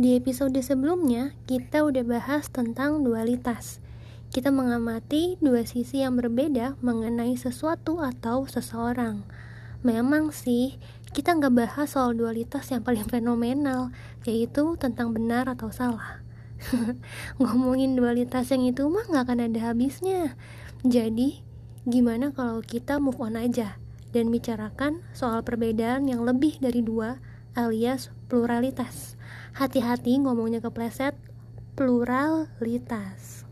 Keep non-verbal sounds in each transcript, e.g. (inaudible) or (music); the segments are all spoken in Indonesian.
Di episode sebelumnya, kita udah bahas tentang dualitas. Kita mengamati dua sisi yang berbeda mengenai sesuatu atau seseorang. Memang sih, kita nggak bahas soal dualitas yang paling fenomenal, yaitu tentang benar atau salah. (laughs) Ngomongin dualitas yang itu mah nggak akan ada habisnya. Jadi, gimana kalau kita move on aja dan bicarakan soal perbedaan yang lebih dari dua alias pluralitas. Hati-hati ngomongnya kepleset pluralitas.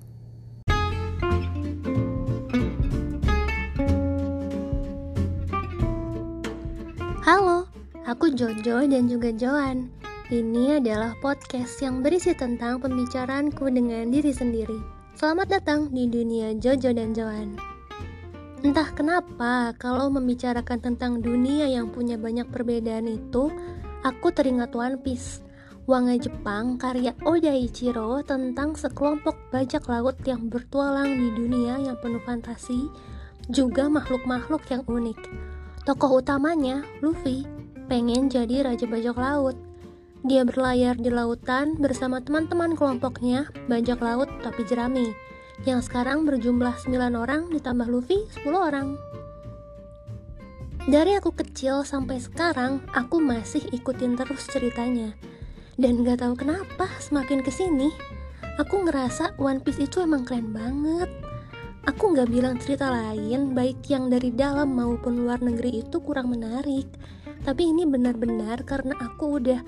Halo, aku Jojo dan juga Joan. Ini adalah podcast yang berisi tentang pembicaraanku dengan diri sendiri. Selamat datang di dunia Jojo dan Joan. Entah kenapa, kalau membicarakan tentang dunia yang punya banyak perbedaan itu, aku teringat One Piece. Wanga Jepang karya Oda Ichiro tentang sekelompok bajak laut yang bertualang di dunia yang penuh fantasi, juga makhluk-makhluk yang unik. Tokoh utamanya, Luffy, pengen jadi raja bajak laut. Dia berlayar di lautan bersama teman-teman kelompoknya, bajak laut tapi jerami, yang sekarang berjumlah 9 orang ditambah Luffy 10 orang. Dari aku kecil sampai sekarang, aku masih ikutin terus ceritanya. Dan gak tahu kenapa semakin ke sini aku ngerasa One Piece itu emang keren banget. Aku gak bilang cerita lain baik yang dari dalam maupun luar negeri itu kurang menarik. Tapi ini benar-benar karena aku udah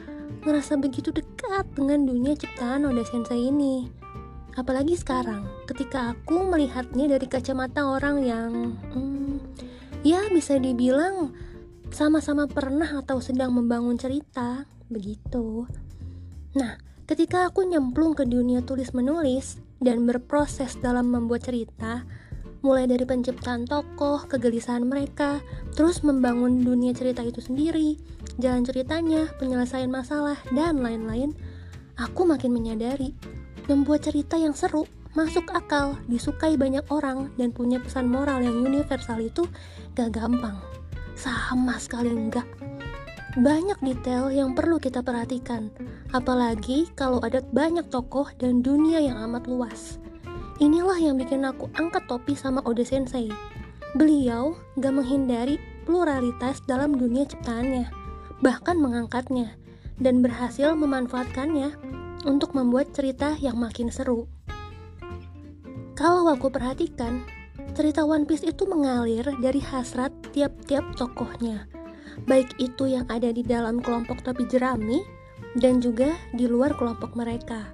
ngerasa begitu dekat dengan dunia ciptaan Oda Sensei ini. Apalagi sekarang ketika aku melihatnya dari kacamata orang yang hmm, ya bisa dibilang sama-sama pernah atau sedang membangun cerita begitu. Nah, ketika aku nyemplung ke dunia tulis-menulis dan berproses dalam membuat cerita, mulai dari penciptaan tokoh, kegelisahan mereka, terus membangun dunia cerita itu sendiri, jalan ceritanya, penyelesaian masalah, dan lain-lain, aku makin menyadari membuat cerita yang seru, masuk akal, disukai banyak orang, dan punya pesan moral yang universal itu gak gampang. Sama sekali enggak banyak detail yang perlu kita perhatikan, apalagi kalau ada banyak tokoh dan dunia yang amat luas. Inilah yang bikin aku angkat topi sama Oda Sensei. Beliau gak menghindari pluralitas dalam dunia ciptaannya, bahkan mengangkatnya, dan berhasil memanfaatkannya untuk membuat cerita yang makin seru. Kalau aku perhatikan, cerita One Piece itu mengalir dari hasrat tiap-tiap tokohnya baik itu yang ada di dalam kelompok topi jerami dan juga di luar kelompok mereka.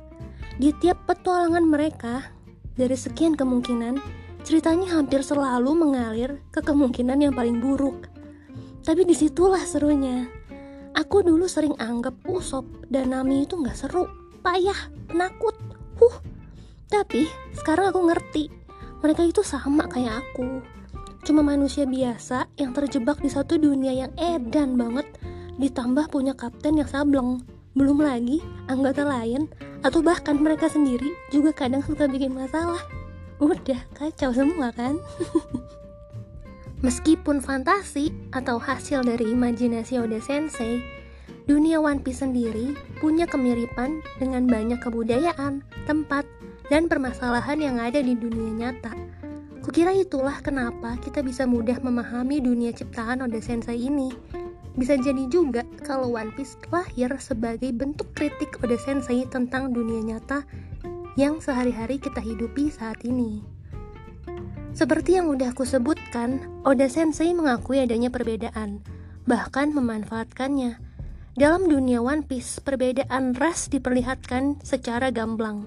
Di tiap petualangan mereka, dari sekian kemungkinan, ceritanya hampir selalu mengalir ke kemungkinan yang paling buruk. Tapi di situlah serunya. Aku dulu sering anggap Usop dan Nami itu nggak seru, payah, penakut. Huh. Tapi sekarang aku ngerti, mereka itu sama kayak aku. Cuma manusia biasa yang terjebak di satu dunia yang edan banget ditambah punya kapten yang sableng. Belum lagi anggota lain atau bahkan mereka sendiri juga kadang suka bikin masalah. Udah kacau semua kan? (laughs) Meskipun fantasi atau hasil dari imajinasi Oda Sensei dunia One Piece sendiri punya kemiripan dengan banyak kebudayaan, tempat, dan permasalahan yang ada di dunia nyata Kukira itulah kenapa kita bisa mudah memahami dunia ciptaan Oda Sensei ini. Bisa jadi juga kalau One Piece lahir sebagai bentuk kritik Oda Sensei tentang dunia nyata yang sehari-hari kita hidupi saat ini. Seperti yang udah aku sebutkan, Oda Sensei mengakui adanya perbedaan, bahkan memanfaatkannya. Dalam dunia One Piece, perbedaan ras diperlihatkan secara gamblang.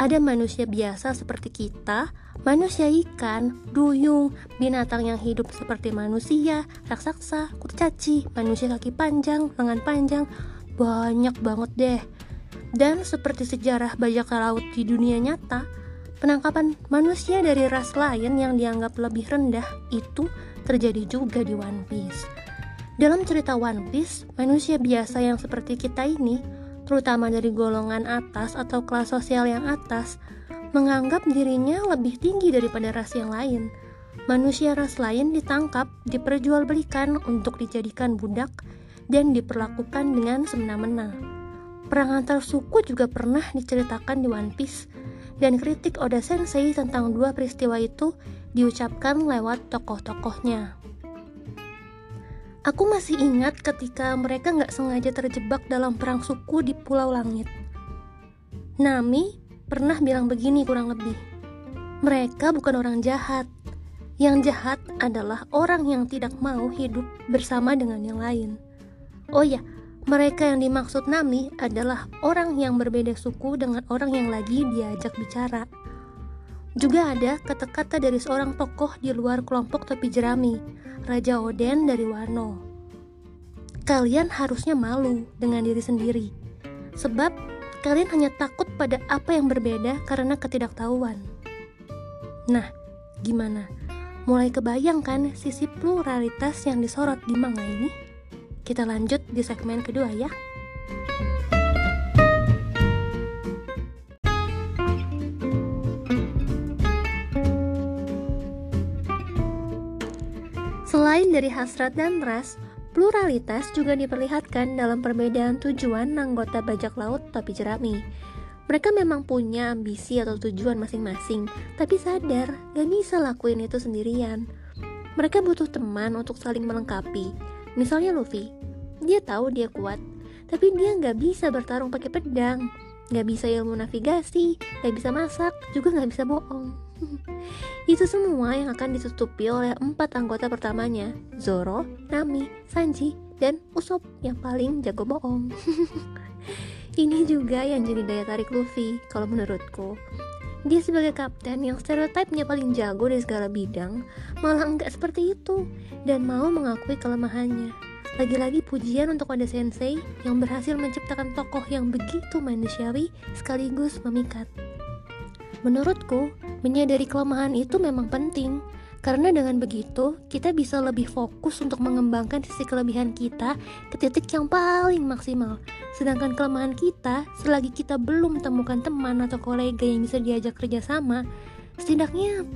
Ada manusia biasa seperti kita, manusia ikan, duyung, binatang yang hidup seperti manusia, raksasa, kurcaci, manusia kaki panjang, lengan panjang, banyak banget deh. Dan seperti sejarah bajak laut di dunia nyata, penangkapan manusia dari ras lain yang dianggap lebih rendah itu terjadi juga di One Piece. Dalam cerita One Piece, manusia biasa yang seperti kita ini, terutama dari golongan atas atau kelas sosial yang atas, menganggap dirinya lebih tinggi daripada ras yang lain. Manusia ras lain ditangkap, diperjualbelikan untuk dijadikan budak, dan diperlakukan dengan semena-mena. Perang antar suku juga pernah diceritakan di One Piece, dan kritik Oda Sensei tentang dua peristiwa itu diucapkan lewat tokoh-tokohnya. Aku masih ingat ketika mereka nggak sengaja terjebak dalam perang suku di Pulau Langit. Nami pernah bilang begini kurang lebih. Mereka bukan orang jahat. Yang jahat adalah orang yang tidak mau hidup bersama dengan yang lain. Oh ya, mereka yang dimaksud Nami adalah orang yang berbeda suku dengan orang yang lagi diajak bicara. Juga ada kata-kata dari seorang tokoh di luar kelompok topi jerami, Raja Oden dari Wano. Kalian harusnya malu dengan diri sendiri, sebab kalian hanya takut pada apa yang berbeda karena ketidaktahuan. Nah, gimana? Mulai kebayang kan sisi pluralitas yang disorot di manga ini? Kita lanjut di segmen kedua ya. Selain dari hasrat dan ras, pluralitas juga diperlihatkan dalam perbedaan tujuan anggota bajak laut topi jerami. Mereka memang punya ambisi atau tujuan masing-masing, tapi sadar gak bisa lakuin itu sendirian. Mereka butuh teman untuk saling melengkapi, Misalnya Luffy, dia tahu dia kuat, tapi dia nggak bisa bertarung pakai pedang, nggak bisa ilmu navigasi, nggak bisa masak, juga nggak bisa bohong. (laughs) Itu semua yang akan ditutupi oleh empat anggota pertamanya, Zoro, Nami, Sanji, dan Usopp yang paling jago bohong. (laughs) Ini juga yang jadi daya tarik Luffy, kalau menurutku. Dia sebagai kapten yang stereotipnya paling jago di segala bidang, malah enggak seperti itu dan mau mengakui kelemahannya. Lagi-lagi pujian untuk Oda Sensei yang berhasil menciptakan tokoh yang begitu manusiawi sekaligus memikat. Menurutku, menyadari kelemahan itu memang penting, karena dengan begitu, kita bisa lebih fokus untuk mengembangkan sisi kelebihan kita ke titik yang paling maksimal. Sedangkan kelemahan kita, selagi kita belum temukan teman atau kolega yang bisa diajak kerjasama, setidaknya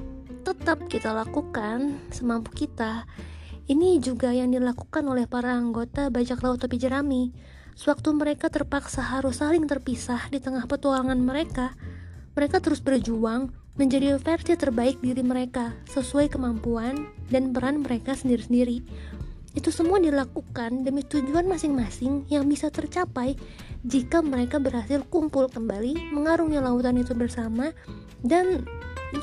tetap kita lakukan semampu kita. Ini juga yang dilakukan oleh para anggota bajak laut topi jerami. Sewaktu mereka terpaksa harus saling terpisah di tengah petualangan mereka, mereka terus berjuang menjadi versi terbaik diri mereka sesuai kemampuan dan peran mereka sendiri-sendiri. Itu semua dilakukan demi tujuan masing-masing yang bisa tercapai jika mereka berhasil kumpul kembali mengarungi lautan itu bersama dan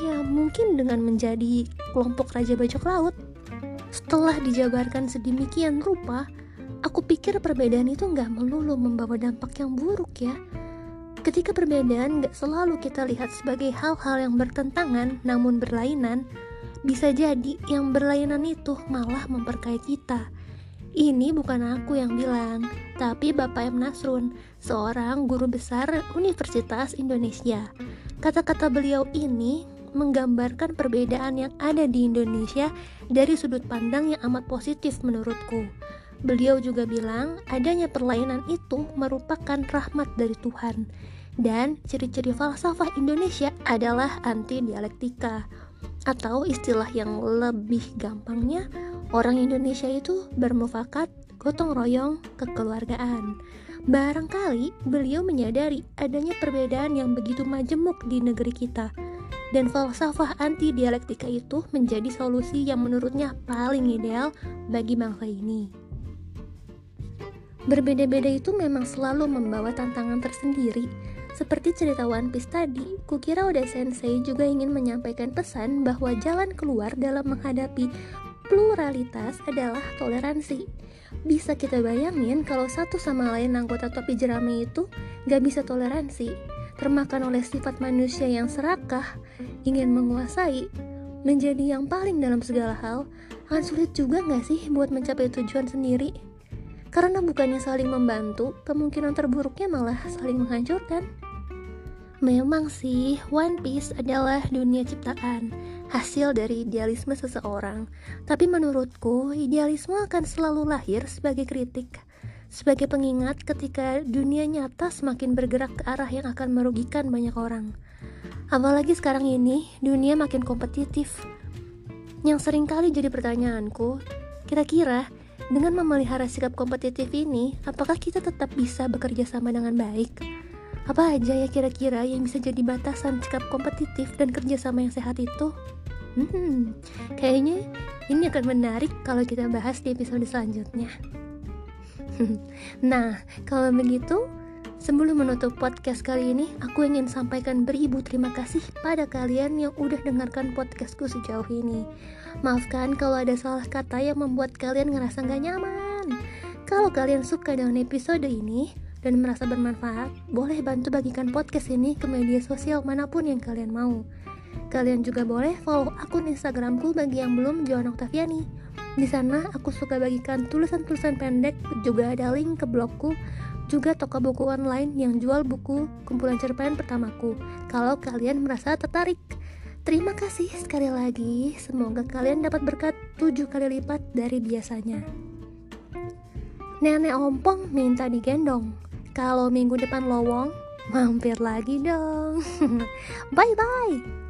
ya mungkin dengan menjadi kelompok raja bajak laut. Setelah dijabarkan sedemikian rupa, aku pikir perbedaan itu nggak melulu membawa dampak yang buruk ya Ketika perbedaan gak selalu kita lihat sebagai hal-hal yang bertentangan namun berlainan, bisa jadi yang berlainan itu malah memperkaya kita. Ini bukan aku yang bilang, tapi Bapak M. Nasrun, seorang guru besar Universitas Indonesia. Kata-kata beliau ini menggambarkan perbedaan yang ada di Indonesia dari sudut pandang yang amat positif menurutku. Beliau juga bilang, adanya perlainan itu merupakan rahmat dari Tuhan. Dan ciri-ciri falsafah Indonesia adalah anti dialektika atau istilah yang lebih gampangnya orang Indonesia itu bermufakat, gotong royong, kekeluargaan. Barangkali beliau menyadari adanya perbedaan yang begitu majemuk di negeri kita dan falsafah anti dialektika itu menjadi solusi yang menurutnya paling ideal bagi bangsa ini. Berbeda-beda itu memang selalu membawa tantangan tersendiri, seperti cerita One Piece tadi, kukira Oda Sensei juga ingin menyampaikan pesan bahwa jalan keluar dalam menghadapi pluralitas adalah toleransi. Bisa kita bayangin kalau satu sama lain anggota topi jerami itu gak bisa toleransi, termakan oleh sifat manusia yang serakah, ingin menguasai, menjadi yang paling dalam segala hal, akan sulit juga gak sih buat mencapai tujuan sendiri? Karena bukannya saling membantu, kemungkinan terburuknya malah saling menghancurkan. Memang sih, One Piece adalah dunia ciptaan, hasil dari idealisme seseorang. Tapi menurutku, idealisme akan selalu lahir sebagai kritik, sebagai pengingat ketika dunia nyata semakin bergerak ke arah yang akan merugikan banyak orang. Apalagi sekarang ini, dunia makin kompetitif. Yang sering kali jadi pertanyaanku, kira-kira Dengan memelihara sikap kompetitif ini, apakah kita tetap bisa bekerja sama dengan baik? Apa aja ya kira-kira yang bisa jadi batasan sikap kompetitif dan kerjasama yang sehat itu? Hmm, kayaknya ini akan menarik kalau kita bahas di episode selanjutnya. (laughs) nah, kalau begitu, sebelum menutup podcast kali ini, aku ingin sampaikan beribu terima kasih pada kalian yang udah dengarkan podcastku sejauh ini. Maafkan kalau ada salah kata yang membuat kalian ngerasa gak nyaman. Kalau kalian suka dengan episode ini dan merasa bermanfaat, boleh bantu bagikan podcast ini ke media sosial mana pun yang kalian mau. Kalian juga boleh follow akun Instagramku bagi yang belum Joan Octaviani. Di sana aku suka bagikan tulisan-tulisan pendek, juga ada link ke blogku, juga toko buku online yang jual buku kumpulan cerpen pertamaku. Kalau kalian merasa tertarik. Terima kasih sekali lagi. Semoga kalian dapat berkat tujuh kali lipat dari biasanya. Nenek ompong minta digendong. Kalau minggu depan lowong, mampir lagi dong. (laughs) Bye bye.